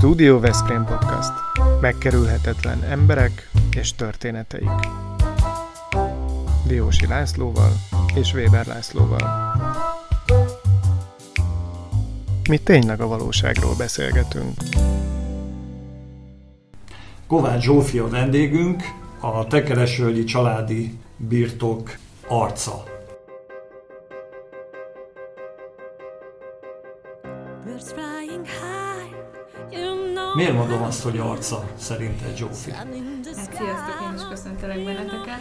Studio Veszprém Podcast. Megkerülhetetlen emberek és történeteik. Diósi Lászlóval és Weber Lászlóval. Mi tényleg a valóságról beszélgetünk. Kovács Zsófia vendégünk, a Tekeresvölgyi családi birtok arca. Miért mondom azt, hogy arca szerinted Zsófi? Hát sziasztok, én is köszöntelek benneteket.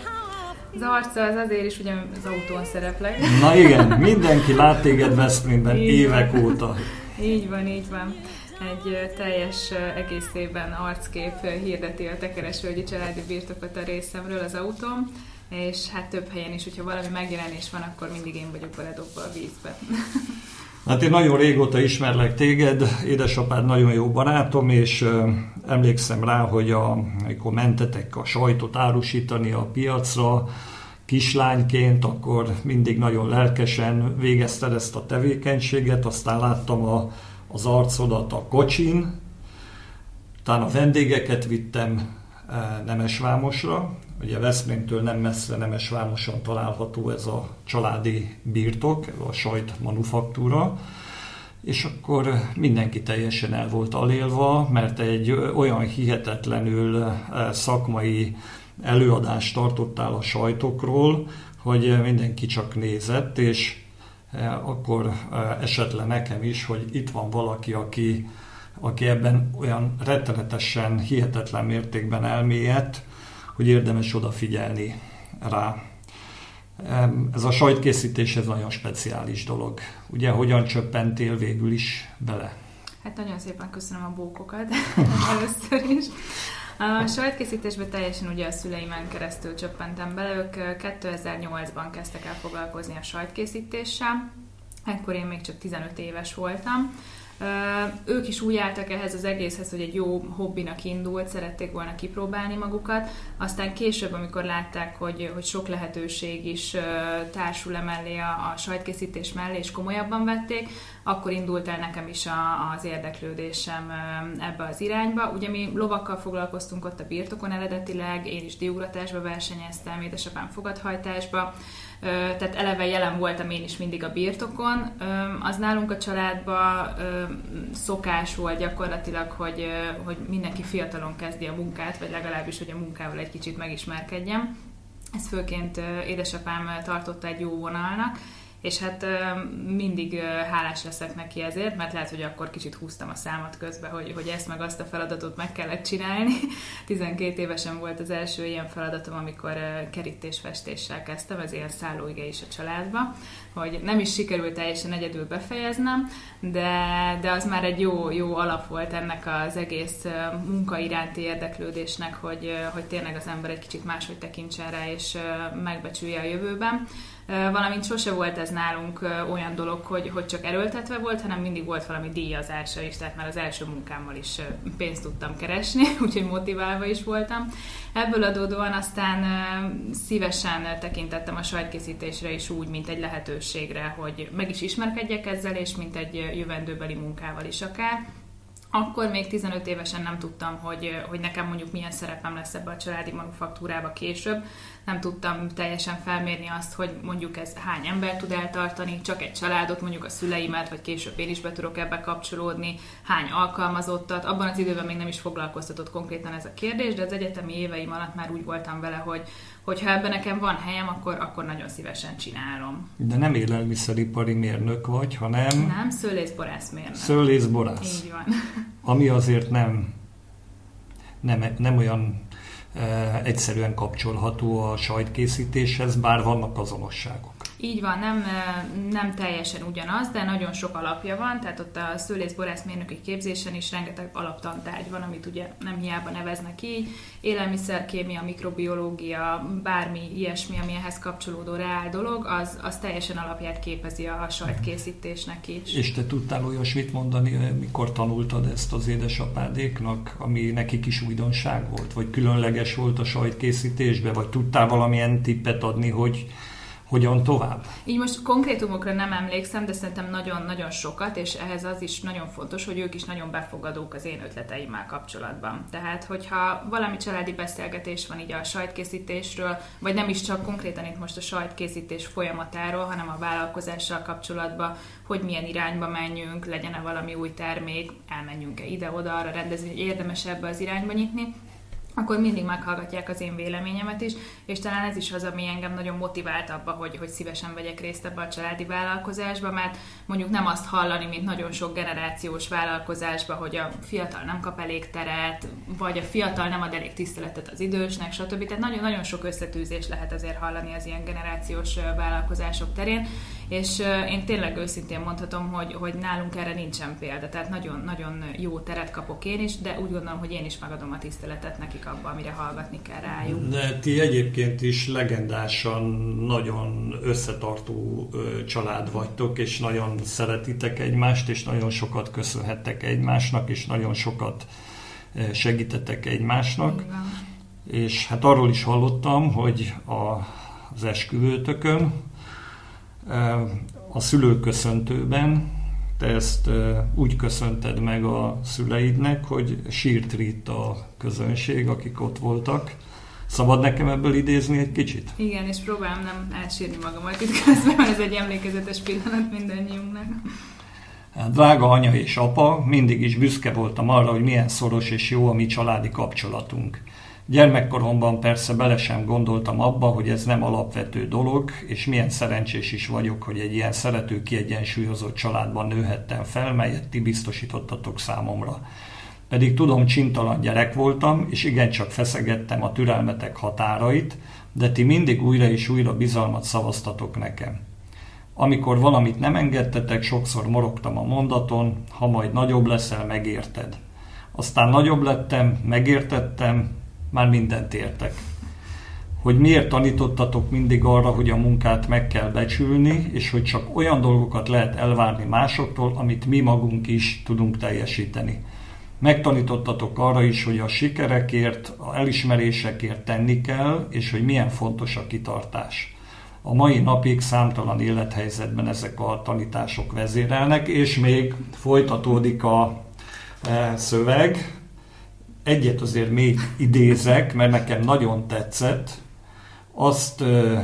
Az arca az azért is, ugye az autón szereplek. Na igen, mindenki lát téged Veszprémben évek van. óta. Így van, így van. Egy teljes egész évben arckép hirdeti a Tekeresvölgyi családi birtokot a részemről az autóm, és hát több helyen is, hogyha valami megjelenés van, akkor mindig én vagyok beledobva a vízbe. Hát én nagyon régóta ismerlek téged, édesapád nagyon jó barátom, és emlékszem rá, hogy a, amikor mentetek a sajtot árusítani a piacra, kislányként, akkor mindig nagyon lelkesen végezted ezt a tevékenységet, aztán láttam a, az arcodat a kocsin, utána a vendégeket vittem Nemesvámosra, ugye Veszprémtől nem messze Nemesvámoson található ez a családi birtok, a sajt manufaktúra, és akkor mindenki teljesen el volt alélva, mert egy olyan hihetetlenül szakmai előadást tartottál a sajtokról, hogy mindenki csak nézett, és akkor esett le nekem is, hogy itt van valaki, aki, aki ebben olyan rettenetesen, hihetetlen mértékben elmélyedt, hogy érdemes odafigyelni rá. Ez a sajtkészítés ez nagyon speciális dolog. Ugye hogyan csöppentél végül is bele? Hát nagyon szépen köszönöm a bókokat először is. A sajtkészítésben teljesen ugye a szüleimen keresztül csöppentem bele. Ők 2008-ban kezdtek el foglalkozni a sajtkészítéssel. Ekkor én még csak 15 éves voltam ők is úgy álltak ehhez az egészhez, hogy egy jó hobbinak indult, szerették volna kipróbálni magukat, aztán később, amikor látták, hogy, hogy sok lehetőség is társul emellé a, a sajtkészítés mellé, és komolyabban vették, akkor indult el nekem is a, az érdeklődésem ebbe az irányba. Ugye mi lovakkal foglalkoztunk ott a birtokon eredetileg, én is diugratásba versenyeztem, édesapám fogadhajtásba, tehát eleve jelen voltam én is mindig a birtokon. Az nálunk a családban szokás volt gyakorlatilag, hogy, hogy mindenki fiatalon kezdi a munkát, vagy legalábbis, hogy a munkával egy kicsit megismerkedjem. Ez főként édesapám tartotta egy jó vonalnak, és hát mindig hálás leszek neki ezért, mert lehet, hogy akkor kicsit húztam a számat közbe, hogy, hogy ezt meg azt a feladatot meg kellett csinálni. 12 évesen volt az első ilyen feladatom, amikor kerítésfestéssel kezdtem, ez ilyen szállóige is a családba, hogy nem is sikerült teljesen egyedül befejeznem, de, de az már egy jó, jó alap volt ennek az egész munka iránti érdeklődésnek, hogy, hogy tényleg az ember egy kicsit máshogy tekintsen rá, és megbecsülje a jövőben valamint sose volt ez nálunk olyan dolog, hogy, hogy csak erőltetve volt, hanem mindig volt valami díjazása is, tehát már az első munkámmal is pénzt tudtam keresni, úgyhogy motiválva is voltam. Ebből adódóan aztán szívesen tekintettem a sajtkészítésre is úgy, mint egy lehetőségre, hogy meg is ismerkedjek ezzel, és mint egy jövendőbeli munkával is akár. Akkor még 15 évesen nem tudtam, hogy, hogy nekem mondjuk milyen szerepem lesz ebbe a családi manufaktúrába később. Nem tudtam teljesen felmérni azt, hogy mondjuk ez hány ember tud eltartani, csak egy családot, mondjuk a szüleimet, vagy később én is be tudok ebbe kapcsolódni, hány alkalmazottat. Abban az időben még nem is foglalkoztatott konkrétan ez a kérdés, de az egyetemi éveim alatt már úgy voltam vele, hogy, hogy ha ebben nekem van helyem, akkor, akkor nagyon szívesen csinálom. De nem élelmiszeripari mérnök vagy, hanem... Nem, szőlészborász mérnök. Szőlészborász. Így van. Ami azért nem, nem, nem olyan e, egyszerűen kapcsolható a sajtkészítéshez, bár vannak azonosságok. Így van, nem, nem teljesen ugyanaz, de nagyon sok alapja van, tehát ott a szőlészborászmérnöki képzésen is rengeteg alaptantárgy van, amit ugye nem hiába neveznek így, élelmiszerkémia, mikrobiológia, bármi ilyesmi, ami ehhez kapcsolódó reál dolog, az, az teljesen alapját képezi a sajtkészítésnek is. És te tudtál olyasmit mondani, mikor tanultad ezt az édesapádéknak, ami nekik is újdonság volt, vagy különleges volt a sajtkészítésbe, vagy tudtál valamilyen tippet adni, hogy hogyan tovább? Így most konkrétumokra nem emlékszem, de szerintem nagyon-nagyon sokat, és ehhez az is nagyon fontos, hogy ők is nagyon befogadók az én ötleteimmel kapcsolatban. Tehát, hogyha valami családi beszélgetés van így a sajtkészítésről, vagy nem is csak konkrétan itt most a sajtkészítés folyamatáról, hanem a vállalkozással kapcsolatban, hogy milyen irányba menjünk, legyen-e valami új termék, elmenjünk-e ide-oda, arra rendezni, hogy érdemes ebbe az irányba nyitni, akkor mindig meghallgatják az én véleményemet is, és talán ez is az, ami engem nagyon motivált abba, hogy, hogy szívesen vegyek részt ebbe a családi vállalkozásba, mert mondjuk nem azt hallani, mint nagyon sok generációs vállalkozásba, hogy a fiatal nem kap elég teret, vagy a fiatal nem ad elég tiszteletet az idősnek, stb. Tehát nagyon-nagyon sok összetűzés lehet azért hallani az ilyen generációs vállalkozások terén, és én tényleg őszintén mondhatom, hogy, hogy nálunk erre nincsen példa, tehát nagyon-nagyon jó teret kapok én is, de úgy gondolom, hogy én is megadom a tiszteletet nekik abba, amire hallgatni kell rájuk. De ti egyébként is legendásan nagyon összetartó család vagytok, és nagyon szeretitek egymást, és nagyon sokat köszönhettek egymásnak, és nagyon sokat segítetek egymásnak. Igen. És hát arról is hallottam, hogy a, az esküvőtökön, a szülőköszöntőben te ezt úgy köszönted meg a szüleidnek, hogy sírt ritt a közönség, akik ott voltak. Szabad nekem ebből idézni egy kicsit? Igen, és próbálom nem átsírni magamat itt közben, mert ez egy emlékezetes pillanat mindannyiunknak. Drága anya és apa, mindig is büszke voltam arra, hogy milyen szoros és jó a mi családi kapcsolatunk. Gyermekkoromban persze bele sem gondoltam abba, hogy ez nem alapvető dolog, és milyen szerencsés is vagyok, hogy egy ilyen szerető, kiegyensúlyozott családban nőhettem fel, melyet ti biztosítottatok számomra. Pedig tudom, csintalan gyerek voltam, és igencsak feszegettem a türelmetek határait, de ti mindig újra és újra bizalmat szavaztatok nekem. Amikor valamit nem engedtetek, sokszor morogtam a mondaton, ha majd nagyobb leszel, megérted. Aztán nagyobb lettem, megértettem, már mindent értek. Hogy miért tanítottatok mindig arra, hogy a munkát meg kell becsülni, és hogy csak olyan dolgokat lehet elvárni másoktól, amit mi magunk is tudunk teljesíteni. Megtanítottatok arra is, hogy a sikerekért, a elismerésekért tenni kell, és hogy milyen fontos a kitartás. A mai napig számtalan élethelyzetben ezek a tanítások vezérelnek, és még folytatódik a e, szöveg, egyet azért még idézek, mert nekem nagyon tetszett. Azt uh,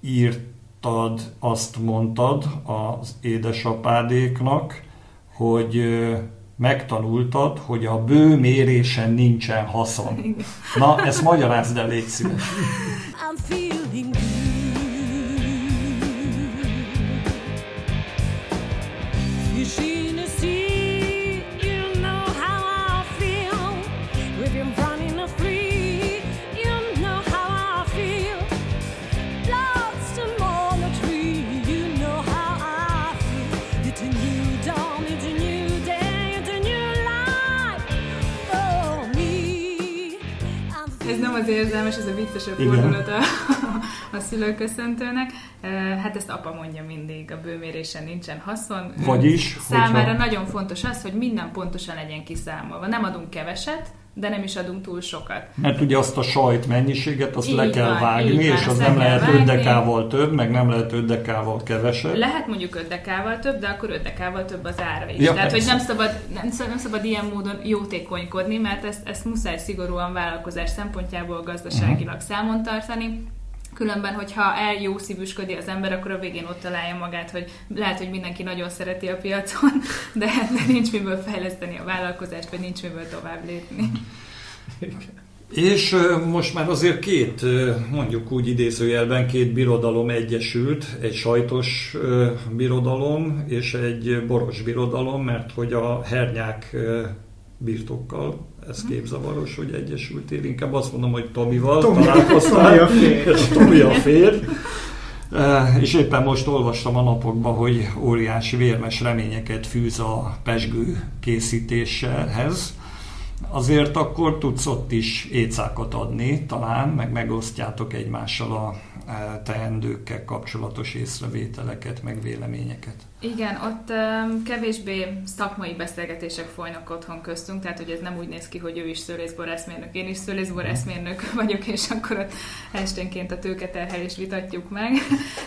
írtad, azt mondtad az édesapádéknak, hogy uh, megtanultad, hogy a bő mérésen nincsen haszon. Na, ezt magyarázd el, légy szíves. Érzelmes, ez a viccesebb fordulat a, a szülőköszöntőnek. Hát ezt apa mondja mindig, a bőmérésen nincsen haszon. Vagyis? Számára hogyha... nagyon fontos az, hogy minden pontosan legyen kiszámolva. Nem adunk keveset, de nem is adunk túl sokat. Mert ugye azt a sajt mennyiséget, azt így le kell van, vágni, és az nem lehet 5 dekával több, meg nem lehet 5 dekával kevesebb. Lehet mondjuk 5 dekával több, de akkor 5 dekával több az ára is. Ja, Tehát, persze. hogy nem szabad, nem, nem szabad ilyen módon jótékonykodni, mert ezt, ezt muszáj szigorúan vállalkozás szempontjából gazdaságilag uh-huh. számon tartani Különben, hogyha el jó szívüsködi az ember, akkor a végén ott találja magát, hogy lehet, hogy mindenki nagyon szereti a piacon, de, de nincs miből fejleszteni a vállalkozást, vagy nincs miből tovább lépni. És most már azért két, mondjuk úgy idézőjelben, két birodalom egyesült, egy sajtos birodalom és egy boros birodalom, mert hogy a hernyák birtokkal ez képzavaros, hogy egyesültél. Inkább azt mondom, hogy Tomival Tomi, találkoztál. Tomi a fér. Tomi a fér. És éppen most olvastam a napokban, hogy óriási vérmes reményeket fűz a pesgő készítéshez. Azért akkor tudsz ott is éjszákat adni, talán, meg megosztjátok egymással a teendőkkel kapcsolatos észrevételeket, meg véleményeket. Igen, ott um, kevésbé szakmai beszélgetések folynak otthon köztünk, tehát hogy ez nem úgy néz ki, hogy ő is szőlészborászmérnök, én is szőlészborászmérnök vagyok, és akkor ott esténként a tőketerhelést vitatjuk meg,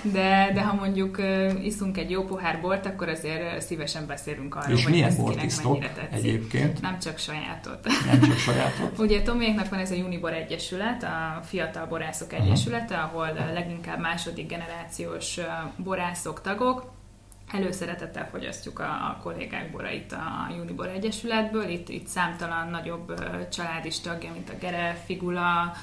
de, de ha mondjuk uh, iszunk egy jó pohár bort, akkor azért szívesen beszélünk arról, és hogy milyen bort isztok egyébként? Nem csak sajátot. Nem csak sajátot? Ugye Tomiéknak van ez a Unibor Egyesület, a Fiatal Borászok Egyesülete, ahol leginkább második generációs borászok tagok, előszeretettel fogyasztjuk a, a kollégák borait a Unibor Egyesületből. Itt, itt számtalan nagyobb család is tagja, mint a Gere, Figula,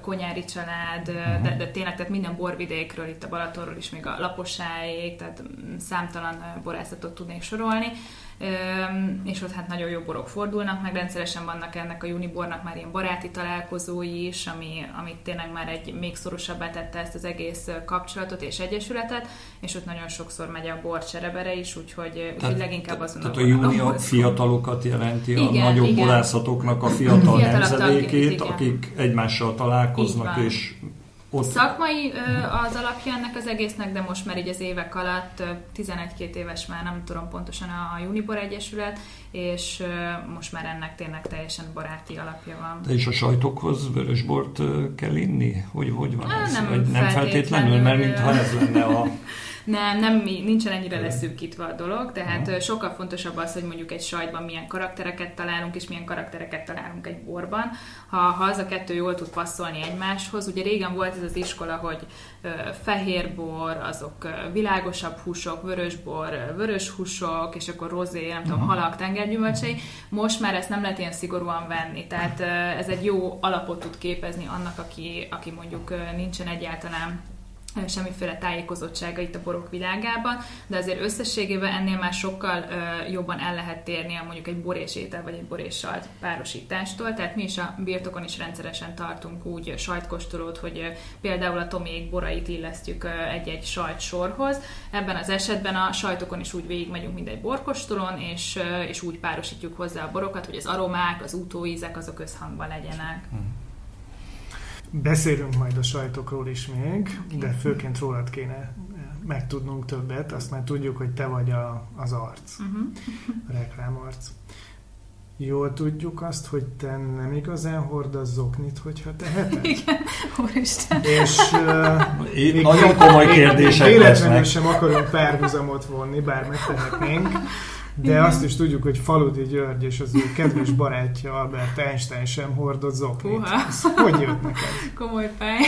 Konyári család, de, de tényleg tehát minden borvidékről, itt a Balatonról is még a Laposáig, tehát számtalan borászatot tudnék sorolni és ott hát nagyon jó borok fordulnak, meg rendszeresen vannak ennek a Unibornak már ilyen baráti találkozói is, ami, amit tényleg már egy még szorosabbá tette ezt az egész kapcsolatot és egyesületet, és ott nagyon sokszor megy a bor cserebere is, úgyhogy, úgyhogy leginkább azon Tehát a, Juni a fiatalokat jelenti, a nagyobb borászatoknak a fiatal nemzedékét, akik egymással találkoznak, és ott... Szakmai az alapja ennek az egésznek, de most már így az évek alatt 11-2 éves már nem tudom pontosan a Unibor Egyesület, és most már ennek tényleg teljesen baráti alapja van. De és a sajtokhoz vörösbort kell inni? Hogy, hogy van ez? Nem, Vagy nem feltétlenül, feltétlenül, mert mintha ez lenne a... Nem, nem, nincsen ennyire leszűkítve a dolog, tehát uh sokkal fontosabb az, hogy mondjuk egy sajtban milyen karaktereket találunk, és milyen karaktereket találunk egy borban. Ha, ha az a kettő jól tud passzolni egymáshoz, ugye régen volt ez az iskola, hogy uh, fehérbor, azok világosabb húsok, vörösbor, vörös húsok, és akkor rozé, nem tudom, halak, tengergyümölcsei. Most már ezt nem lehet ilyen szigorúan venni, tehát ez egy jó alapot tud képezni annak, aki, aki mondjuk nincsen egyáltalán semmiféle tájékozottsága itt a borok világában, de azért összességében ennél már sokkal jobban el lehet térni a mondjuk egy borés étel vagy egy borés sajt párosítástól. Tehát mi is a birtokon is rendszeresen tartunk úgy sajtkostolót, hogy például a tomék borait illesztjük egy-egy sajt sorhoz. Ebben az esetben a sajtokon is úgy végigmegyünk, mint egy borkostolón, és, és úgy párosítjuk hozzá a borokat, hogy az aromák, az utóízek azok összhangban legyenek. Hmm. Beszélünk majd a sajtokról is még, de főként rólad kéne megtudnunk többet. Azt már tudjuk, hogy te vagy a, az arc, uh-huh. a reklámarc. Jól tudjuk azt, hogy te nem igazán hordasz zoknit, hogyha teheted? Igen, úristen. És uh, Itt nagyon komoly kérdések Véletlenül sem akarunk párhuzamot vonni, bár megtehetnénk. De Igen. azt is tudjuk, hogy Faludi György és az ő kedves barátja Albert Einstein sem hordott zoknit. hogy jött neked? Komoly fej.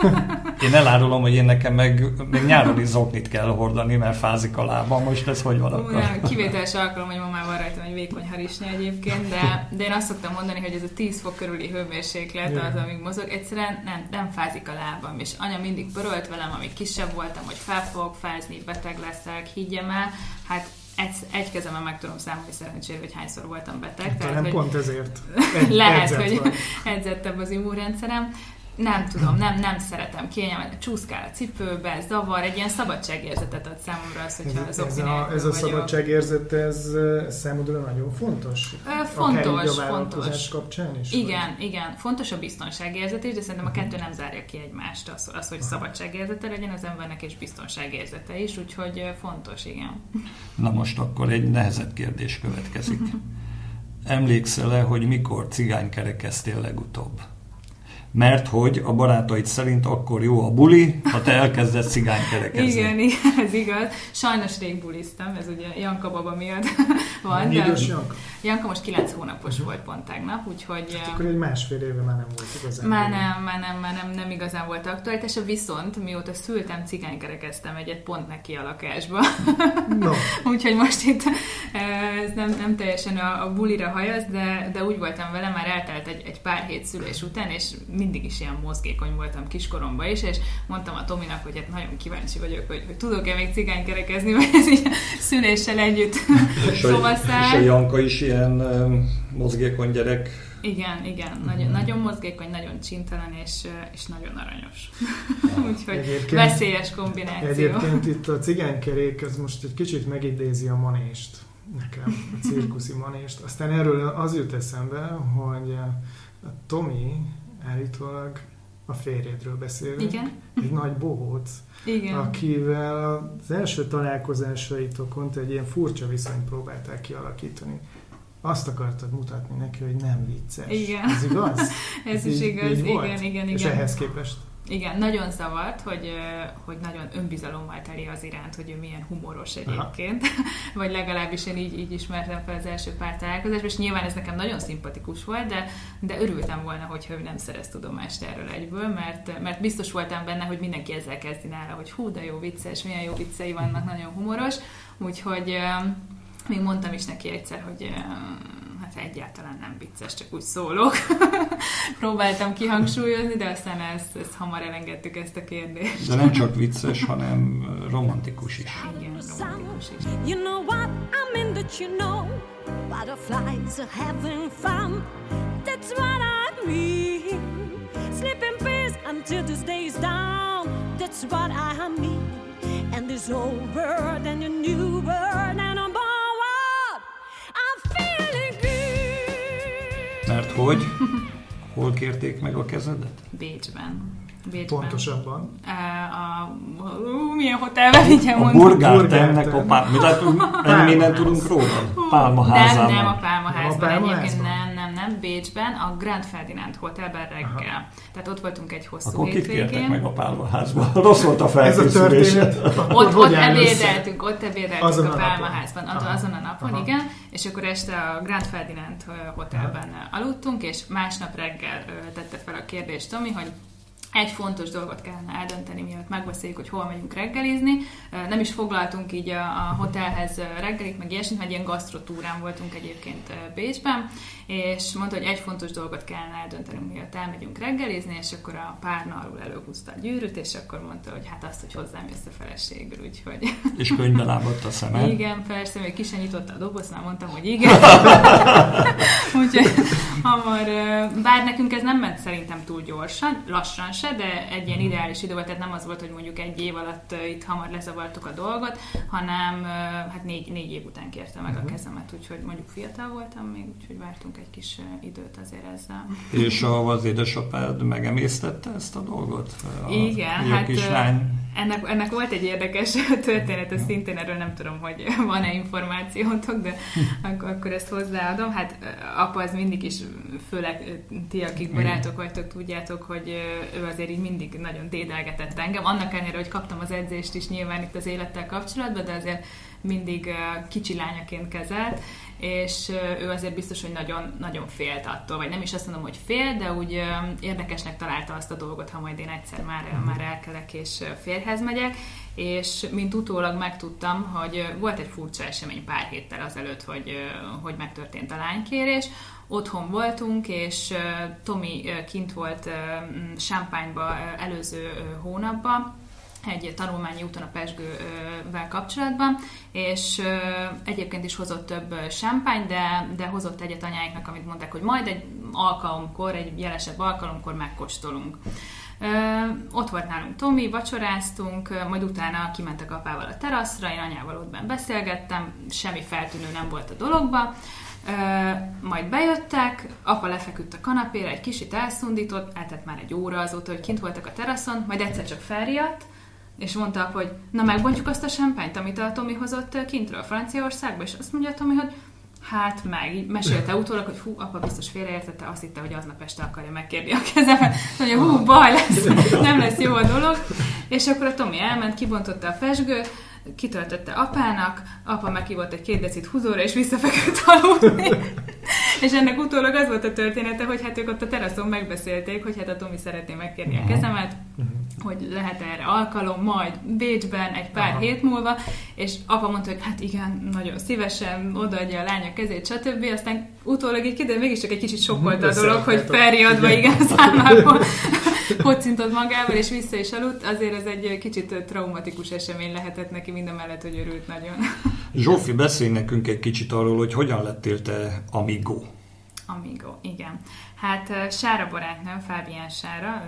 Én elárulom, hogy én nekem meg még nyáron is zoknit kell hordani, mert fázik a lábam. Most ez hogy van akkor? Kivételes alkalom, hogy ma már van rajtam egy vékony harisnya egyébként, de, de én azt szoktam mondani, hogy ez a 10 fok körüli hőmérséklet az, amíg mozog, egyszerűen nem, nem fázik a lábam. És anya mindig pörölt velem, amíg kisebb voltam, hogy fel fogok fázni, beteg leszek, higgyem el. Hát egy, egy kezemben meg tudom számolni szerencsére, hogy hányszor voltam beteg. Tehát, hogy pont ezért. Egy, lehet, hogy edzettebb az immunrendszerem nem tudom, nem, nem szeretem, kényelmet, csúszkál a cipőbe, zavar, egy ilyen szabadságérzetet ad számomra az, hogyha ez, az ez a, ez a szabadságérzet, ez, ez számodra nagyon fontos? Ö, fontos, fontos. kapcsán is? Igen, vagy? igen, fontos a biztonságérzet is, de szerintem a kettő nem zárja ki egymást, az, az hogy szabadságérzete legyen az embernek, és biztonságérzete is, úgyhogy fontos, igen. Na most akkor egy nehezebb kérdés következik. Emlékszel-e, hogy mikor cigánykerekeztél legutóbb? Mert hogy a barátaid szerint akkor jó a buli, ha te elkezdesz cigánykerekezni. igen, igen, ez igaz. Sajnos rég buliztam, ez ugye Janka baba miatt van. De Janka? Janka most 9 hónapos uh-huh. volt pont tegnap, úgyhogy... Hát akkor egy másfél éve már nem volt igazán. Már nem, már nem, már nem, nem igazán volt aktuális, viszont mióta szültem, cigánykerekeztem egyet pont neki a lakásba. No. úgyhogy most itt ez nem, nem teljesen a, a bulira hajaz, de, de úgy voltam vele, már eltelt egy, egy pár hét szülés után, és mindig is ilyen mozgékony voltam kiskoromban is, és mondtam a Tominak, hogy hát nagyon kíváncsi vagyok, hogy, hogy tudok-e még cigánykerekezni, vagy ez így szüléssel együtt és, a, és a Janka is ilyen mozgékony gyerek. Igen, igen, uh-huh. nagyon, nagyon mozgékony, nagyon csintalan, és, és nagyon aranyos. Úgyhogy veszélyes kombináció. Egyébként itt a cigánykerék, ez most egy kicsit megidézi a manést nekem, a cirkuszi manést. Aztán erről az jut eszembe, hogy a Tomi állítólag a férjedről beszélünk. Igen. Egy nagy bohóc, Igen. akivel az első találkozásaitokon te egy ilyen furcsa viszonyt próbálták kialakítani. Azt akartad mutatni neki, hogy nem vicces. Igen. Ez igaz? Ez is így- igaz, így igen, volt? igen, És igen. ehhez képest? Igen, nagyon zavart, hogy, hogy nagyon önbizalommal teli az iránt, hogy ő milyen humoros egyébként. Vagy legalábbis én így, így ismertem fel az első pár találkozásban, és nyilván ez nekem nagyon szimpatikus volt, de, de örültem volna, hogyha ő nem szerez tudomást erről egyből, mert, mert biztos voltam benne, hogy mindenki ezzel kezdi nála, hogy hú, de jó vicces, milyen jó viccei vannak, nagyon humoros. Úgyhogy még mondtam is neki egyszer, hogy egyáltalán nem vicces, csak úgy szólok. Próbáltam kihangsúlyozni, de aztán ezt, ezt hamar elengedtük ezt a kérdést. De nem csak vicces, hanem romantikus is. Igen, romantikus is. You know what I mean that you know Butterflies are having fun That's what I mean Sleep in peace until this day is done That's what I mean And this old world and a new world hogy? Hol kérték meg a kezedet? Bécsben. Bécsben. Pontosabban. A, a, ú, milyen hotelben, így A mondtam. Burgártennek a pál... Mi, tehát, mi mindent tudunk róla? Nem, Pálmaházában. nem a Pálmaházban. Nem a Egyébként Pálmaházban? nem, nem, nem. Bécsben, a Grand Ferdinand Hotelben reggel. Tehát ott voltunk egy hosszú Akkor kit hétvégén. meg a pálmaházban? Rossz volt a Ez a felkészülés. történet. akkor Ott, ott ebédeltünk, ott ebédeltünk Azon a a. Pálmaházban, azon, Aha. azon a napon, Aha. igen, és akkor este a Grand Ferdinand hotelben ö, aludtunk, és másnap reggel tette fel a kérdést Tomi, hogy egy fontos dolgot kellene eldönteni, mielőtt megbeszéljük, hogy hol megyünk reggelizni. Nem is foglaltunk így a, a hotelhez reggelit, meg ilyesmit, mert ilyen gasztrotúrán voltunk egyébként Bécsben, és mondta, hogy egy fontos dolgot kellene eldöntenünk, mielőtt elmegyünk reggelizni, és akkor a párna alul előhúzta a gyűrűt, és akkor mondta, hogy hát azt, hogy hozzám jössz a feleségül, úgyhogy És könyvbe lábadt a szemed. igen, persze, még ki sem nyitotta a dobozt, már mondtam, hogy igen. Úgyhogy hamar, bár nekünk ez nem ment szerintem túl gyorsan, lassan se, de egy ilyen ideális idő volt, tehát nem az volt, hogy mondjuk egy év alatt itt hamar lezavartuk a dolgot, hanem hát négy, négy év után kérte meg a kezemet, úgyhogy mondjuk fiatal voltam még, úgyhogy vártunk egy kis időt azért ezzel. És az édesapád megemésztette ezt a dolgot? A Igen, hát, kislány. Ennek, ennek volt egy érdekes története, szintén erről nem tudom, hogy van-e információtok, de akkor, akkor ezt hozzáadom. Hát apa az mindig is, főleg ti, akik barátok vagytok, tudjátok, hogy ő azért így mindig nagyon dédelgetett engem. Annak ellenére, hogy kaptam az edzést is nyilván itt az élettel kapcsolatban, de azért mindig kicsi lányaként kezelt, és ő azért biztos, hogy nagyon, nagyon félt attól, vagy nem is azt mondom, hogy fél, de úgy érdekesnek találta azt a dolgot, ha majd én egyszer már, már elkelek és férhez megyek, és mint utólag megtudtam, hogy volt egy furcsa esemény pár héttel azelőtt, hogy, hogy megtörtént a lánykérés, otthon voltunk, és Tomi kint volt ö, előző hónapban, egy tanulmányi úton a Pesgővel kapcsolatban, és egyébként is hozott több champagne, de, de hozott egyet anyáiknak, amit mondták, hogy majd egy alkalomkor, egy jelesebb alkalomkor megkóstolunk. Ott volt nálunk Tomi, vacsoráztunk, majd utána kimentek apával a teraszra, én anyával ott beszélgettem, semmi feltűnő nem volt a dologba. Majd bejöttek, apa lefeküdt a kanapére, egy kicsit elszundított, eltett már egy óra azóta, hogy kint voltak a teraszon, majd egyszer csak felriadt, és mondta apa, hogy na megbontjuk azt a sempányt, amit a Tomi hozott kintről Franciaországba, és azt mondja Tomi, hogy hát meg, így mesélte utólag, hogy hú, apa biztos félreértette, azt hitte, hogy aznap este akarja megkérni a kezemet, mondja, hú, baj lesz, nem lesz jó a dolog, és akkor a Tomi elment, kibontotta a pesgőt, kitöltötte apának, apa meghívott egy két decit húzóra, és visszafeküdt aludni. és ennek utólag az volt a története, hogy hát ők ott a teraszon megbeszélték, hogy hát a Tomi szeretné megkérni a kezemet, hogy lehet erre alkalom, majd Bécsben egy pár Aha. hét múlva, és apa mondta, hogy hát igen, nagyon szívesen odaadja a lánya kezét, stb. Aztán utólag így kiderül, mégiscsak egy kicsit sokkolta a dolog, hogy felriadva igen számából kocintott magával, és vissza is aludt. Azért ez egy kicsit traumatikus esemény lehetett neki, mind a mellett, hogy örült nagyon. Zsófi, beszélj nekünk egy kicsit arról, hogy hogyan lettél te amigo. Amigo, igen. Hát Sára barátnőm, Fábián Sára,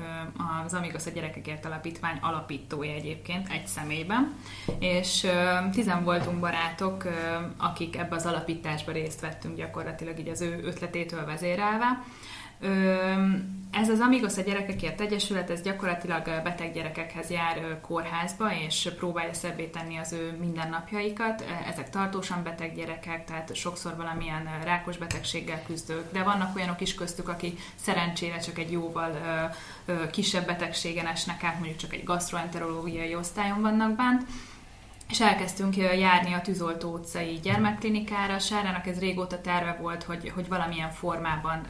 az Amigos a Gyerekekért Alapítvány alapítója egyébként, egy személyben, és tizen voltunk barátok, akik ebbe az alapításba részt vettünk gyakorlatilag így az ő ötletétől vezérelve, ez az Amigos a Gyerekekért Egyesület, ez gyakorlatilag beteg gyerekekhez jár kórházba, és próbálja szebbé tenni az ő mindennapjaikat. Ezek tartósan beteg gyerekek, tehát sokszor valamilyen rákos betegséggel küzdők, de vannak olyanok is köztük, akik szerencsére csak egy jóval kisebb betegségen esnek át, mondjuk csak egy gastroenterológiai osztályon vannak bent és elkezdtünk járni a Tűzoltó utcai gyermekklinikára. Sárának ez régóta terve volt, hogy, hogy valamilyen formában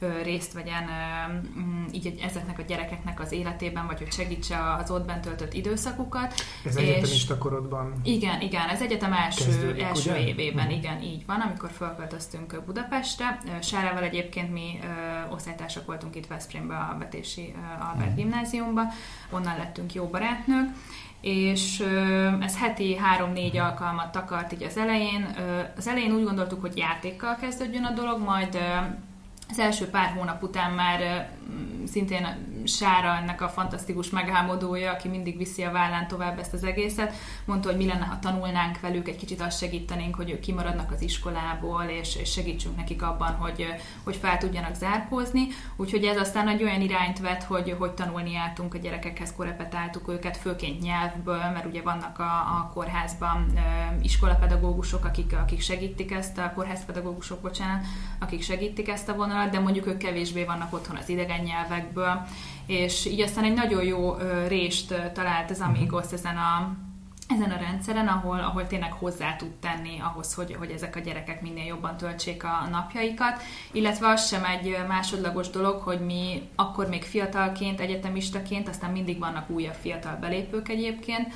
ö, ö, részt vegyen ö, mm, így ezeknek a gyerekeknek az életében, vagy hogy segítse az ott bent töltött időszakukat. Ez és egyetemista korodban? Igen, igen, ez egyetem első, kezdődik, első ugye? évében, uh-huh. igen, így van, amikor felköltöztünk Budapestre. Sárával egyébként mi ö, osztálytársak voltunk itt Veszprémbe a Betési Albert uh-huh. gimnáziumba, onnan lettünk jó barátnők, és ez heti három-négy alkalmat takart így az elején. Az elején úgy gondoltuk, hogy játékkal kezdődjön a dolog, majd az első pár hónap után már szintén Sára ennek a fantasztikus megálmodója, aki mindig viszi a vállán tovább ezt az egészet, mondta, hogy mi lenne, ha tanulnánk velük, egy kicsit azt segítenénk, hogy ők kimaradnak az iskolából, és, és segítsünk nekik abban, hogy, hogy fel tudjanak zárkózni. Úgyhogy ez aztán egy olyan irányt vett, hogy, hogy tanulni jártunk a gyerekekhez, korepetáltuk őket, főként nyelvből, mert ugye vannak a, a kórházban iskolapedagógusok, akik, akik segítik ezt, a kórházpedagógusok, bocsánat, akik segítik ezt a vonalat, de mondjuk ők kevésbé vannak otthon az idegen nyelvekből, és így aztán egy nagyon jó rést talált az Amigos ezen a ezen a rendszeren, ahol, ahol tényleg hozzá tud tenni ahhoz, hogy, hogy ezek a gyerekek minél jobban töltsék a napjaikat, illetve az sem egy másodlagos dolog, hogy mi akkor még fiatalként, egyetemistaként, aztán mindig vannak újabb fiatal belépők egyébként,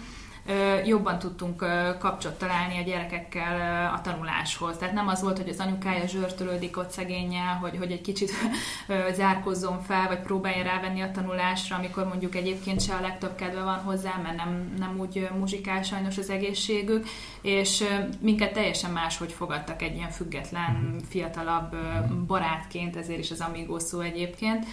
jobban tudtunk kapcsot találni a gyerekekkel a tanuláshoz. Tehát nem az volt, hogy az anyukája zsörtölődik ott szegényel, hogy, hogy egy kicsit zárkozzon fel, vagy próbálja rávenni a tanulásra, amikor mondjuk egyébként se a legtöbb kedve van hozzá, mert nem, nem úgy muzsikál sajnos az egészségük, és minket teljesen máshogy fogadtak egy ilyen független, fiatalabb barátként, ezért is az Amigo szó egyébként.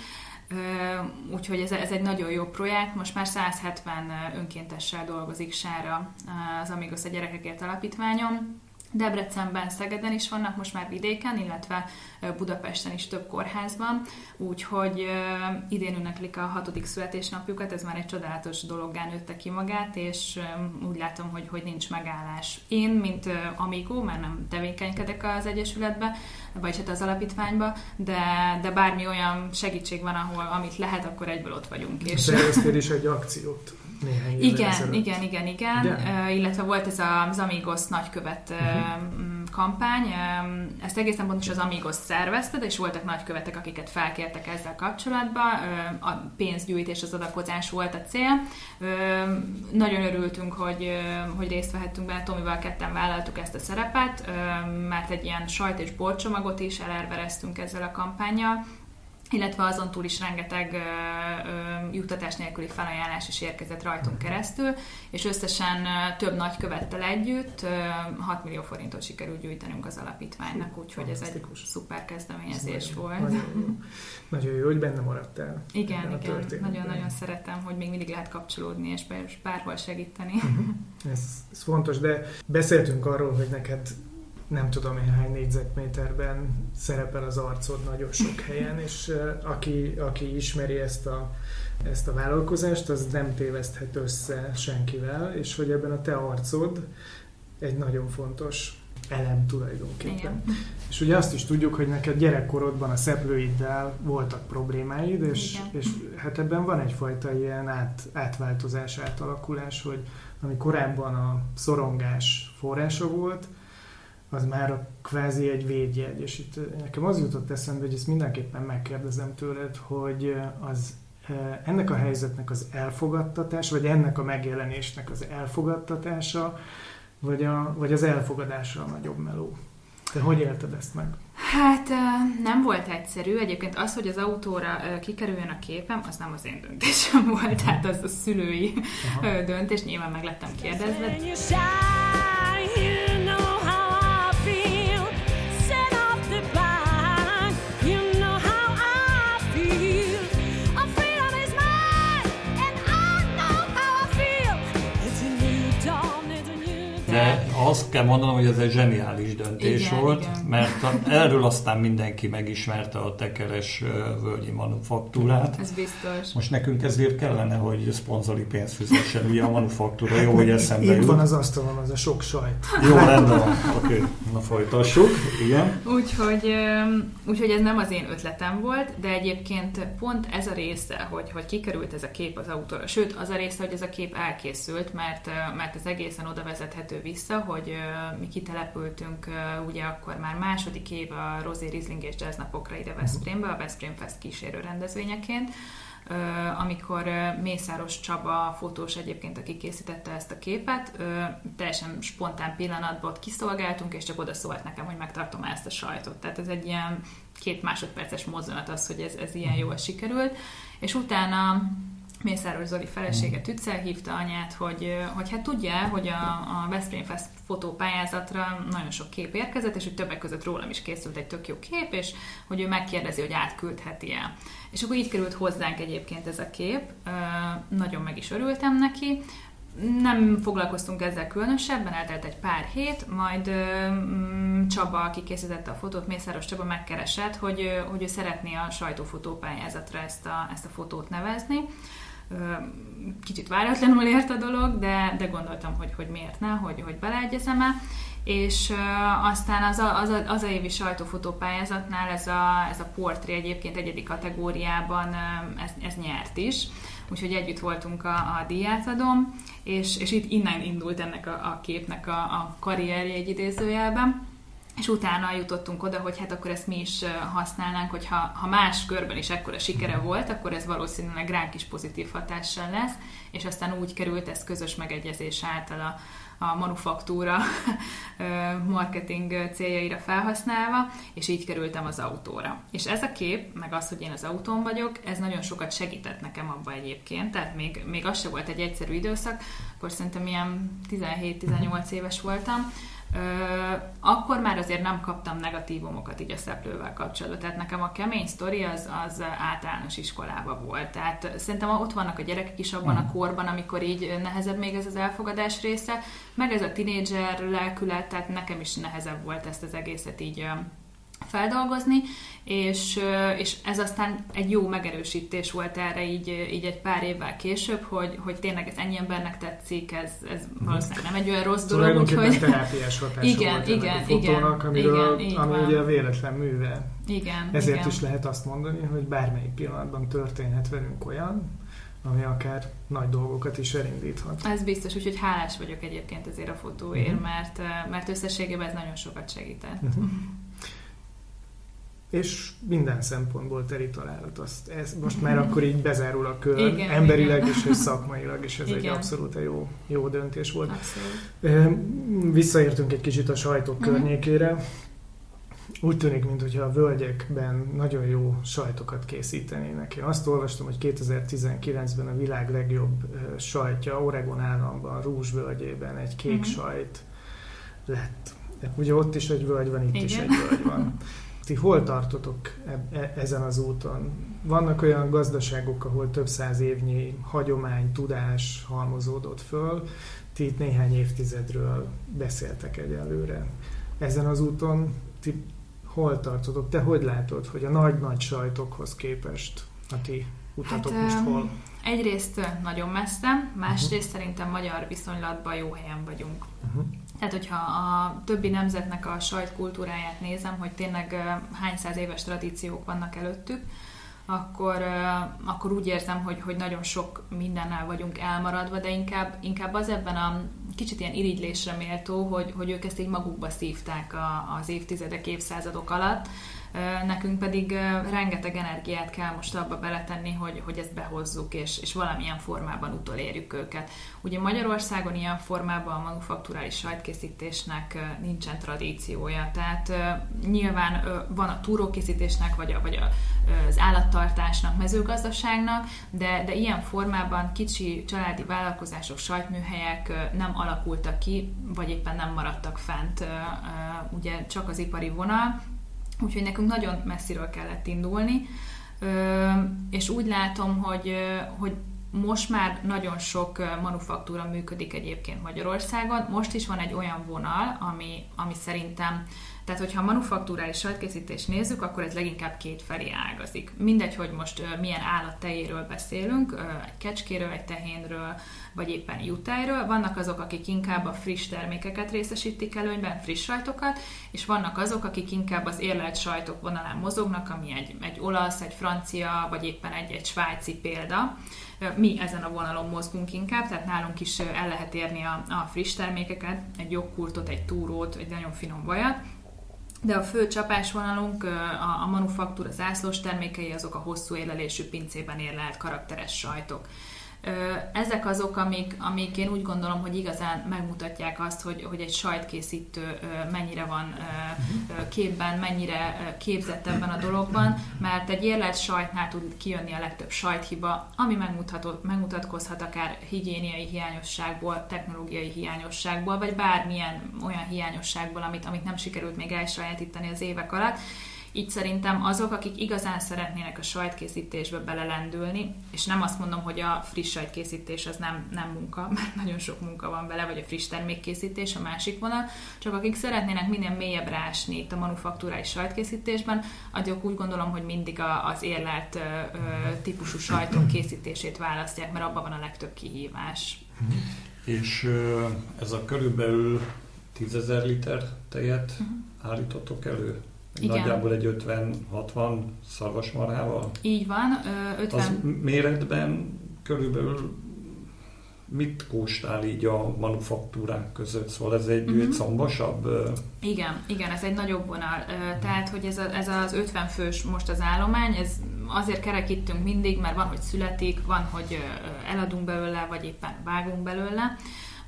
Úgyhogy ez, ez egy nagyon jó projekt. Most már 170 önkéntessel dolgozik Sára az Amigos a Gyerekekért Alapítványon. Debrecenben, Szegeden is vannak, most már vidéken, illetve Budapesten is több kórházban, úgyhogy idén ünneplik a hatodik születésnapjukat, ez már egy csodálatos dologgá nőtte ki magát, és úgy látom, hogy, hogy nincs megállás. Én, mint Amigo, már nem tevékenykedek az Egyesületbe, vagy hát az alapítványba, de, de bármi olyan segítség van, ahol amit lehet, akkor egyből ott vagyunk. És... Szerveztél is egy akciót néhány Igen, ezelőtt. igen, igen, igen. Uh, illetve volt ez az Amigos nagykövet uh-huh. kampány. Ezt egészen pontos az Amigos szervezte, és voltak nagykövetek, akiket felkértek ezzel kapcsolatban. Uh, a pénzgyűjtés, az adakozás volt a cél. Uh, nagyon örültünk, hogy, hogy részt vehettünk benne, Tomival ketten vállaltuk ezt a szerepet, mert egy ilyen sajt és borcsomagot is elervereztünk ezzel a kampányjal illetve azon túl is rengeteg ö, ö, juttatás nélküli felajánlás is érkezett rajtunk keresztül, és összesen ö, több nagykövettel együtt ö, 6 millió forintot sikerült gyűjtenünk az alapítványnak, úgyhogy ez egy szuper kezdeményezés ez volt. Nagyon jó. nagyon jó, hogy benne maradtál. Igen, igen, nagyon-nagyon szeretem, hogy még mindig lehet kapcsolódni, és bárhol segíteni. Uh-huh. Ez, ez fontos, de beszéltünk arról, hogy neked nem tudom én hány négyzetméterben szerepel az arcod nagyon sok helyen, és aki, aki ismeri ezt a, ezt a vállalkozást, az nem téveszthet össze senkivel, és hogy ebben a te arcod egy nagyon fontos elem tulajdonképpen. Igen. És ugye azt is tudjuk, hogy neked gyerekkorodban a szeplőiddel voltak problémáid, és, és hát ebben van egyfajta ilyen át, átváltozás, átalakulás, hogy ami korábban a szorongás forrása volt, az már a kvázi egy védjegy. És itt nekem az jutott eszembe, hogy ezt mindenképpen megkérdezem tőled, hogy az ennek a helyzetnek az elfogadtatás, vagy ennek a megjelenésnek az elfogadtatása, vagy, a, vagy az elfogadása a nagyobb meló. Te hogy élted ezt meg? Hát nem volt egyszerű. Egyébként az, hogy az autóra kikerüljön a képem, az nem az én döntésem volt, tehát az a szülői Aha. döntés. Nyilván meg lettem kérdezve. Kell mondanom, hogy ez egy zseniális döntés Igen, volt, igen. mert a, erről aztán mindenki megismerte a tekeres völgyi manufaktúrát. Ez biztos. Most nekünk ezért kellene, hogy szponzori pénzt fizessen, ugye a manufaktúra, jó, hogy eszembe Itt jut. van az asztalon az a sok sajt. Jó, rendben van. Oké, okay. na folytassuk. Igen. Úgyhogy, úgyhogy ez nem az én ötletem volt, de egyébként pont ez a része, hogy, hogy kikerült ez a kép az autóra, sőt az a része, hogy ez a kép elkészült, mert, mert ez egészen oda vezethető vissza, hogy ö, mi kitelepültünk ugye akkor már második év a Rosé Riesling és Jazz napokra ide Veszprémbe, a Veszprém Fest kísérő rendezvényeként, amikor Mészáros Csaba fotós egyébként, aki készítette ezt a képet, teljesen spontán pillanatban kiszolgáltunk, és csak oda szólt nekem, hogy megtartom ezt a sajtot. Tehát ez egy ilyen két másodperces mozzanat az, hogy ez, ez ilyen jól sikerült. És utána Mészáros Zoli felesége Tüccel hívta anyát, hogy, hogy hát tudja, hogy a, a Veszprém Fest fotópályázatra nagyon sok kép érkezett, és hogy többek között rólam is készült egy tök jó kép, és hogy ő megkérdezi, hogy átküldheti-e. És akkor így került hozzánk egyébként ez a kép, nagyon meg is örültem neki, nem foglalkoztunk ezzel különösebben, eltelt egy pár hét, majd mm, Csaba, aki készítette a fotót, Mészáros Csaba megkeresett, hogy, hogy ő szeretné a sajtófotópályázatra ezt a, ezt a fotót nevezni. Kicsit váratlanul ért a dolog, de, de gondoltam, hogy, hogy miért ne, hogy, hogy beleegyezem el. És aztán az a, az, a, az a évi sajtófotópályázatnál ez a, ez a portré egyébként egyedi kategóriában ez, ez nyert is úgyhogy együtt voltunk a, a díjátadom, és, és itt innen indult ennek a, a képnek a, a karrierje egy idézőjelben. És utána jutottunk oda, hogy hát akkor ezt mi is használnánk, hogy ha, ha más körben is ekkora sikere volt, akkor ez valószínűleg ránk is pozitív hatással lesz, és aztán úgy került ez közös megegyezés által a, a manufaktúra marketing céljaira felhasználva, és így kerültem az autóra. És ez a kép, meg az, hogy én az autón vagyok, ez nagyon sokat segített nekem abba egyébként, tehát még, még az se volt egy egyszerű időszak, akkor szerintem ilyen 17-18 éves voltam, akkor már azért nem kaptam negatívumokat így a szeplővel kapcsolatban. Tehát nekem a kemény sztori az, az általános iskolában volt. Tehát szerintem ott vannak a gyerekek is abban a korban, amikor így nehezebb még ez az elfogadás része, meg ez a tinédzser lelkület, tehát nekem is nehezebb volt ezt az egészet így feldolgozni, és, és ez aztán egy jó megerősítés volt erre így, így egy pár évvel később, hogy, hogy tényleg ez ennyi embernek tetszik, ez, ez valószínűleg nem egy olyan rossz dolog, úgyhogy... terápiás hatása Igen, volt ennek igen, a fotónak, amiről, igen, ami van. ugye a véletlen műve. Igen, Ezért igen. is lehet azt mondani, hogy bármelyik pillanatban történhet velünk olyan, ami akár nagy dolgokat is elindíthat. Ez biztos, úgyhogy hálás vagyok egyébként ezért a fotóért, Mhm. mert, mert összességében ez nagyon sokat segített. Uh-huh. És minden szempontból teri találat. Azt, ez, most már akkor így bezárul a kör, Igen, emberileg igen. is és szakmailag is ez egy Igen. abszolút jó, jó döntés volt. Abszolút. Ö, Visszaértünk egy kicsit a sajtok Mhm. környékére. Úgy tűnik, mintha a völgyekben nagyon jó sajtokat készítenének. Én azt olvastam, hogy 2019-ben a világ legjobb sajtja Oregon államban, Rúzs völgyében egy kék Mhm. sajt lett. Ugye ott is egy völgy van, itt is Igen. egy völgy van. Ti hol tartotok e- e- ezen az úton? Vannak olyan gazdaságok, ahol több száz évnyi hagyomány, tudás halmozódott föl. Ti itt néhány évtizedről beszéltek egyelőre. Ezen az úton ti hol tartotok? Te hogy látod, hogy a nagy-nagy sajtokhoz képest a ti utatok Hát, most hol? Egyrészt nagyon messze, másrészt szerintem magyar viszonylatban jó helyen vagyunk. Uh-huh. Tehát, hogyha a többi nemzetnek a sajtkultúráját nézem, hogy tényleg hány száz éves tradíciók vannak előttük, akkor, akkor úgy érzem, hogy, hogy nagyon sok mindennel vagyunk elmaradva, de inkább, inkább az ebben a kicsit ilyen irigylésre méltó, hogy, hogy ők ezt így magukba szívták a, az évtizedek, évszázadok alatt, nekünk pedig rengeteg energiát kell most abba beletenni, hogy, hogy ezt behozzuk, és, és valamilyen formában utolérjük őket. Ugye Magyarországon ilyen formában a manufakturális sajtkészítésnek nincsen tradíciója, tehát nyilván van a túrókészítésnek, vagy, a, vagy a, az állattartásnak, mezőgazdaságnak, de, de ilyen formában kicsi családi vállalkozások, sajtműhelyek nem alakultak ki, vagy éppen nem maradtak fent, ugye csak az ipari vonal, Úgyhogy nekünk nagyon messziről kellett indulni, és úgy látom, hogy, hogy most már nagyon sok manufaktúra működik egyébként Magyarországon. Most is van egy olyan vonal, ami, ami szerintem tehát, hogyha a manufaktúrális sajtkészítést nézzük, akkor ez leginkább két felé ágazik. Mindegy, hogy most milyen állattejéről beszélünk, egy kecskéről, egy tehénről, vagy éppen jutájról. Vannak azok, akik inkább a friss termékeket részesítik előnyben, friss sajtokat, és vannak azok, akik inkább az érlelt sajtok vonalán mozognak, ami egy, egy olasz, egy francia, vagy éppen egy, egy svájci példa. Mi ezen a vonalon mozgunk inkább, tehát nálunk is el lehet érni a, a friss termékeket, egy jogkurtot, egy túrót, egy nagyon finom vajat, de a fő csapásvonalunk, a, a manufaktúra zászlós termékei, azok a hosszú érlelésű pincében érlelt karakteres sajtok. Ezek azok, amik, amik én úgy gondolom, hogy igazán megmutatják azt, hogy, hogy egy sajtkészítő mennyire van képben, mennyire képzett ebben a dologban, mert egy érlelt sajtnál tud kijönni a legtöbb sajthiba, ami megmutatkozhat akár higiéniai hiányosságból, technológiai hiányosságból, vagy bármilyen olyan hiányosságból, amit, amit nem sikerült még elsajátítani az évek alatt, így szerintem azok, akik igazán szeretnének a sajtkészítésbe belelendülni, és nem azt mondom, hogy a friss sajtkészítés az nem, nem munka, mert nagyon sok munka van bele, vagy a friss termékkészítés, a másik vonal, csak akik szeretnének minél mélyebbre ásni itt a manufaktúrális sajtkészítésben, azok úgy gondolom, hogy mindig a, az érlelt ö, típusú sajtok készítését választják, mert abban van a legtöbb kihívás. És ez a körülbelül 10 liter tejet uh-huh. állítotok elő? Igen. Nagyjából egy 50-60 szarvasmarhával. Így van. 50... Az méretben körülbelül mit kóstál így a manufaktúrák között? Szóval ez egy, uh-huh. egy szombasabb? Igen, igen, ez egy nagyobb vonal. Tehát, hogy ez, a, ez az 50 fős most az állomány, ez azért kerekítünk mindig, mert van, hogy születik, van, hogy eladunk belőle, vagy éppen vágunk belőle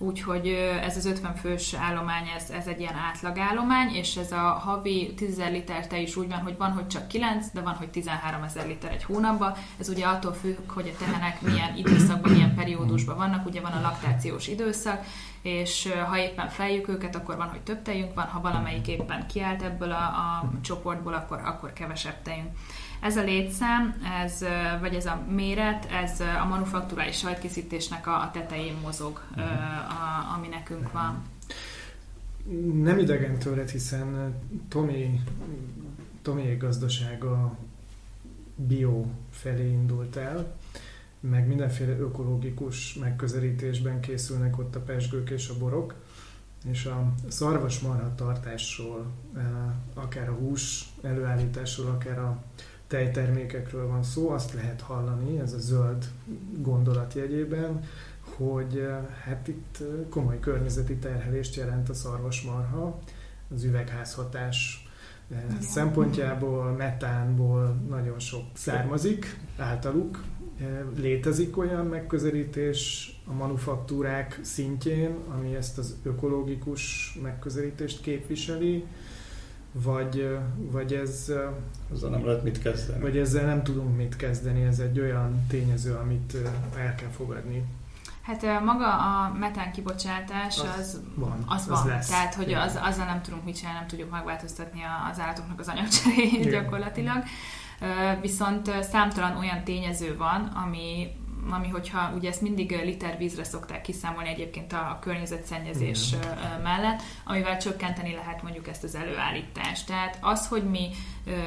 úgyhogy ez az 50 fős állomány, ez, ez egy ilyen átlagállomány, és ez a havi 10 liter te is úgy van, hogy van, hogy csak 9, de van, hogy 13 ezer liter egy hónapban. Ez ugye attól függ, hogy a tehenek milyen időszakban, milyen periódusban vannak, ugye van a laktációs időszak, és ha éppen feljük őket, akkor van, hogy több tejünk van, ha valamelyik éppen kiállt ebből a, a csoportból, akkor, akkor kevesebb tejünk. Ez a létszám, ez, vagy ez a méret, ez a manufaktúrális sajtkészítésnek a, tetején mozog, uh-huh. a, ami nekünk van. Nem idegen tőled, hiszen Tomi, Tomi gazdasága bio felé indult el, meg mindenféle ökológikus megközelítésben készülnek ott a pesgők és a borok, és a szarvasmarha tartásról, akár a hús előállításról, akár a tejtermékekről van szó, azt lehet hallani, ez a zöld gondolat jegyében, hogy eh, hát itt eh, komoly környezeti terhelést jelent a szarvasmarha, az üvegházhatás eh, Igen. szempontjából, metánból nagyon sok származik általuk. Létezik olyan megközelítés a manufaktúrák szintjén, ami ezt az ökológikus megközelítést képviseli, vagy, vagy ez... Ezzel nem lehet mit kezdeni. Vagy ezzel nem tudunk mit kezdeni, ez egy olyan tényező, amit el kell fogadni. Hát maga a metán kibocsátás az, az van, az, az van. Lesz. tehát hogy az, azzal nem tudunk mit csinálni, nem tudjuk megváltoztatni az állatoknak az anyagcseréjét gyakorlatilag. Viszont számtalan olyan tényező van, ami ami hogyha ugye ezt mindig liter vízre szokták kiszámolni egyébként a környezetszennyezés Igen. mellett, amivel csökkenteni lehet mondjuk ezt az előállítást. Tehát az, hogy mi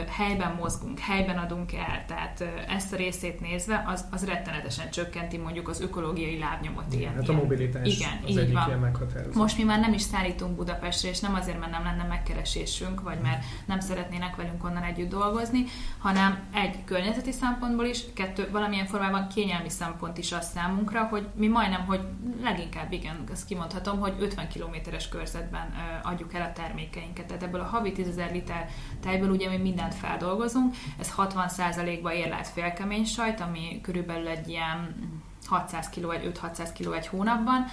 helyben mozgunk, helyben adunk el, tehát ezt a részét nézve, az, az rettenetesen csökkenti mondjuk az ökológiai lábnyomot. Igen, ilyen, hát a mobilitás igen, az így egyik van. ilyen meghatározó. Most mi már nem is szállítunk Budapestre, és nem azért, mert nem lenne megkeresésünk, vagy mert nem szeretnének velünk onnan együtt dolgozni, hanem egy környezeti szempontból is, kettő valamilyen formában kényelmi szempont is az számunkra, hogy mi majdnem, hogy leginkább igen, ezt kimondhatom, hogy 50 kilométeres körzetben adjuk el a termékeinket. Tehát ebből a havi 10 liter tejből ugye mi mindent feldolgozunk. Ez 60%-ba érlelt félkemény sajt, ami körülbelül egy ilyen 600 kg vagy 5-600 kg egy hónapban,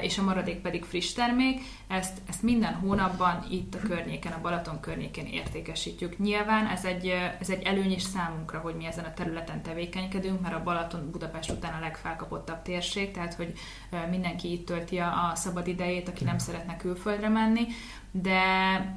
és a maradék pedig friss termék. Ezt, ezt minden hónapban itt a környéken, a Balaton környékén értékesítjük. Nyilván ez egy, ez egy előny is számunkra, hogy mi ezen a területen tevékenykedünk, mert a Balaton Budapest után a legfelkapottabb térség, tehát hogy mindenki itt tölti a szabad idejét, aki nem szeretne külföldre menni de,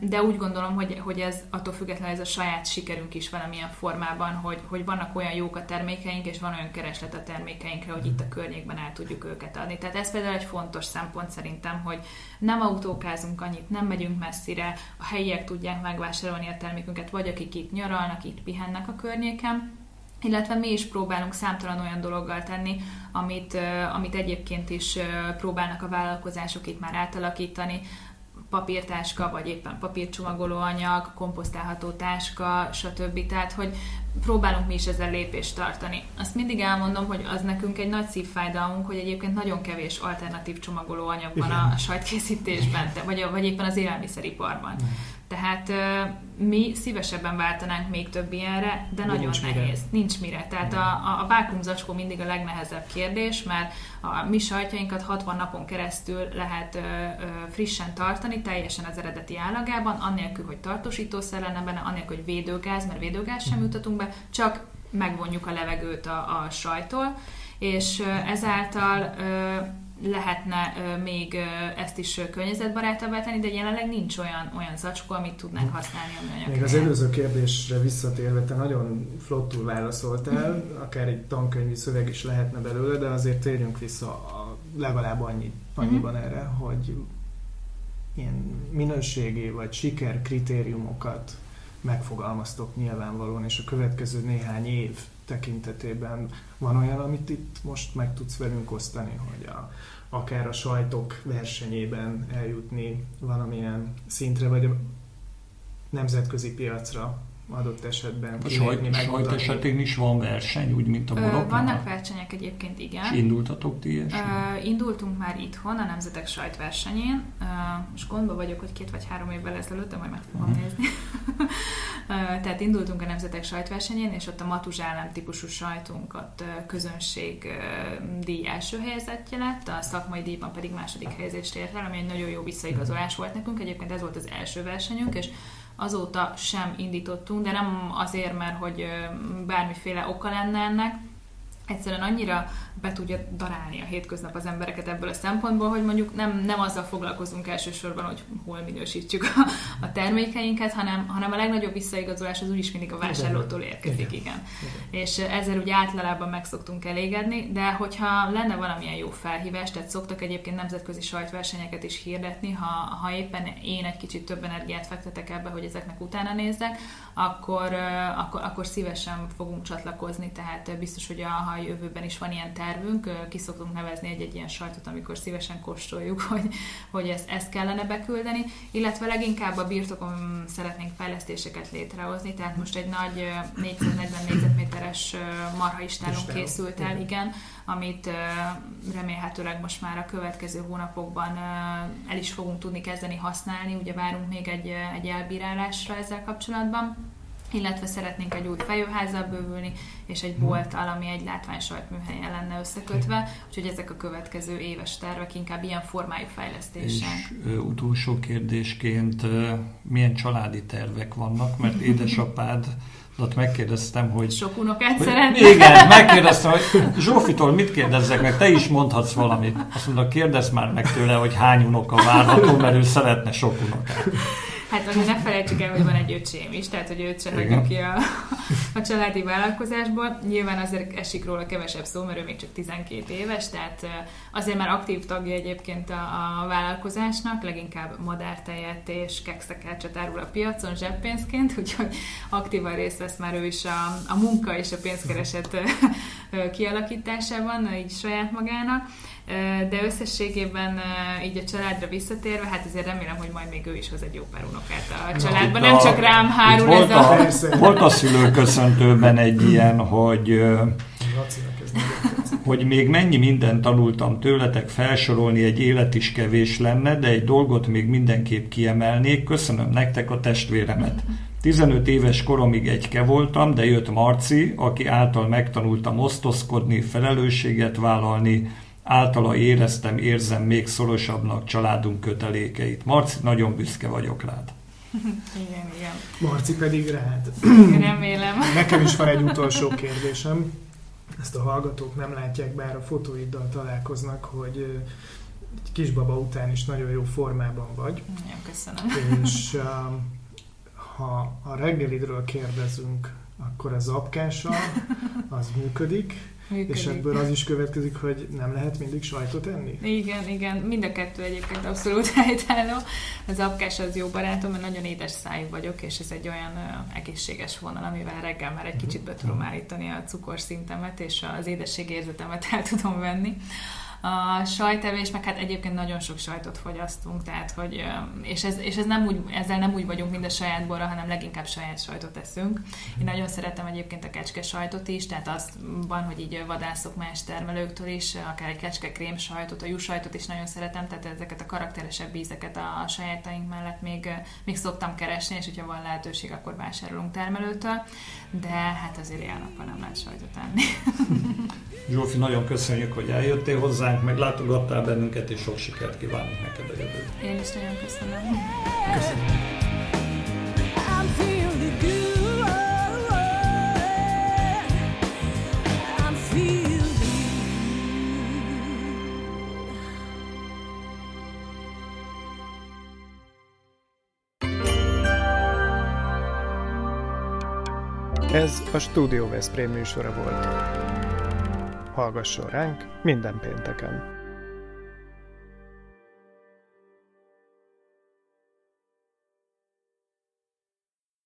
de úgy gondolom, hogy, hogy ez attól függetlenül ez a saját sikerünk is valamilyen formában, hogy, hogy vannak olyan jók a termékeink, és van olyan kereslet a termékeinkre, hogy itt a környékben el tudjuk őket adni. Tehát ez például egy fontos szempont szerintem, hogy nem autókázunk annyit, nem megyünk messzire, a helyiek tudják megvásárolni a termékünket, vagy akik itt nyaralnak, itt pihennek a környéken, illetve mi is próbálunk számtalan olyan dologgal tenni, amit, amit egyébként is próbálnak a vállalkozások itt már átalakítani, papírtáska, vagy éppen papírcsomagolóanyag, komposztálható táska, stb. Tehát, hogy próbálunk mi is ezzel lépést tartani. Azt mindig elmondom, hogy az nekünk egy nagy szívfájdalmunk, hogy egyébként nagyon kevés alternatív csomagolóanyag van a, a sajtkészítésben, vagy, vagy éppen az élelmiszeriparban. Tehát mi szívesebben váltanánk még több ilyenre, de, nagyon nincs nehéz. Mire. Nincs mire. Tehát a, a, vákumzacskó mindig a legnehezebb kérdés, mert a mi sajtjainkat 60 napon keresztül lehet ö, ö, frissen tartani, teljesen az eredeti állagában, annélkül, hogy tartósítószer lenne benne, annélkül, hogy védőgáz, mert védőgáz sem jutatunk be, csak megvonjuk a levegőt a, a sajtól, és ö, ezáltal ö, lehetne még ezt is környezetbarátabbá tenni, de jelenleg nincs olyan, olyan zacskó, amit tudnánk használni a műanyag Még az előző kérdésre visszatérve, te nagyon flottul válaszoltál, akár egy tankönyvi szöveg is lehetne belőle, de azért térjünk vissza a, legalább annyi, annyiban uh-huh. erre, hogy ilyen minőségi vagy siker kritériumokat megfogalmaztok nyilvánvalóan, és a következő néhány év tekintetében van olyan, amit itt most meg tudsz velünk osztani, hogy a, akár a sajtok versenyében eljutni valamilyen szintre, vagy a nemzetközi piacra adott esetben. A sajt, sajt esetén is van verseny, úgy, mint a boroknál? Vannak versenyek egyébként, igen. És indultatok ti is? Indultunk már itthon a Nemzetek Sajtversenyén. Most gondba vagyok, hogy két vagy három évvel ezelőtt, de majd meg fogom uh-huh. nézni. Tehát indultunk a Nemzetek Sajtversenyén, és ott a matuzsálem típusú sajtunkat közönség díj első helyezettje lett, a szakmai díjban pedig második helyezést ért el, ami egy nagyon jó visszaigazolás volt nekünk. Egyébként ez volt az első versenyünk, és azóta sem indítottunk, de nem azért, mert hogy bármiféle oka lenne ennek, egyszerűen annyira be tudja darálni a hétköznap az embereket ebből a szempontból, hogy mondjuk nem, nem azzal foglalkozunk elsősorban, hogy hol minősítjük a, a termékeinket, hanem, hanem a legnagyobb visszaigazolás az úgyis mindig a vásárlótól érkezik, igen. igen. igen. És ezzel ugye általában meg szoktunk elégedni, de hogyha lenne valamilyen jó felhívás, tehát szoktak egyébként nemzetközi sajtversenyeket is hirdetni, ha, ha éppen én egy kicsit több energiát fektetek ebbe, hogy ezeknek utána nézzek, akkor, akkor, akkor szívesen fogunk csatlakozni, tehát biztos, hogy a, ha jövőben is van ilyen tervünk, ki szoktunk nevezni egy-egy ilyen sajtot, amikor szívesen kóstoljuk, hogy, hogy ezt, ezt kellene beküldeni, illetve leginkább a birtokon szeretnénk fejlesztéseket létrehozni, tehát most egy nagy 440 négyzetméteres marhaistálunk készült el, igen, amit remélhetőleg most már a következő hónapokban el is fogunk tudni kezdeni használni, ugye várunk még egy, egy elbírálásra ezzel kapcsolatban illetve szeretnénk egy új fejőházzal bővülni, és egy mhm. bolttal, ami egy látványsajtműhelyen lenne összekötve, úgyhogy ezek a következő éves tervek inkább ilyen formájú fejlesztések. És ö, utolsó kérdésként ö, milyen családi tervek vannak, mert édesapád ott megkérdeztem, hogy... Sok unokát hogy, szeretne. Igen, megkérdeztem, hogy Zsófitól mit kérdezzek meg, te is mondhatsz valamit. Azt mondta, kérdezz már meg tőle, hogy hány unoka várható, mert ő szeretne sok unokát. Hát azért ne felejtsük el, hogy van egy öcsém is, tehát hogy őt se hagyjuk ki a, a családi vállalkozásból. Nyilván azért esik róla kevesebb szó, mert ő még csak 12 éves, tehát azért már aktív tagja egyébként a, a vállalkozásnak, leginkább madártejet és kekszeket árul a piacon zseppénzként, úgyhogy aktívan részt vesz már ő is a, a munka és a pénzkereset kialakításában, így saját magának de összességében így a családra visszatérve, hát azért remélem, hogy majd még ő is hoz egy jó pár unokát a családban, nem csak rám hárul ez a... a... Volt a szülőköszöntőben egy ilyen, hogy hogy még mennyi mindent tanultam tőletek, felsorolni egy élet is kevés lenne, de egy dolgot még mindenképp kiemelnék, köszönöm nektek a testvéremet. 15 éves koromig egyke voltam, de jött Marci, aki által megtanultam osztozkodni, felelősséget vállalni, általa éreztem, érzem még szorosabbnak családunk kötelékeit. Marci, nagyon büszke vagyok rád. Igen, igen. Marci pedig rád. Remélem. Nekem is van egy utolsó kérdésem. Ezt a hallgatók nem látják, bár a fotóiddal találkoznak, hogy egy kisbaba után is nagyon jó formában vagy. Nagyon köszönöm. És ha a reggelidről kérdezünk, akkor az apkása, az működik, Működik. És ebből az is következik, hogy nem lehet mindig sajtot enni? Igen, igen. Mind a kettő egyébként abszolút helytálló. Az apkás az jó barátom, mert nagyon édes szájú vagyok, és ez egy olyan egészséges vonal, amivel reggel már egy kicsit be tudom állítani a cukorszintemet, és az édességérzetemet el tudom venni a sajtevés, meg hát egyébként nagyon sok sajtot fogyasztunk, tehát hogy, és, ez, és ez nem úgy, ezzel nem úgy vagyunk, mint a saját borra, hanem leginkább saját sajtot eszünk. Én nagyon szeretem egyébként a kecske sajtot is, tehát azt van, hogy így vadászok más termelőktől is, akár egy kecske krém sajtot, a sajtot is nagyon szeretem, tehát ezeket a karakteresebb ízeket a sajátaink mellett még, még szoktam keresni, és hogyha van lehetőség, akkor vásárolunk termelőtől, de hát azért ilyen nem lehet sajtot enni. Zsófi, nagyon köszönjük, hogy eljöttél hozzánk, meglátogattál bennünket, és sok sikert kívánunk neked a jövőben. Én is nagyon köszönöm. Köszönöm. Ez a Studio Veszprém műsora volt hallgasson ránk minden pénteken!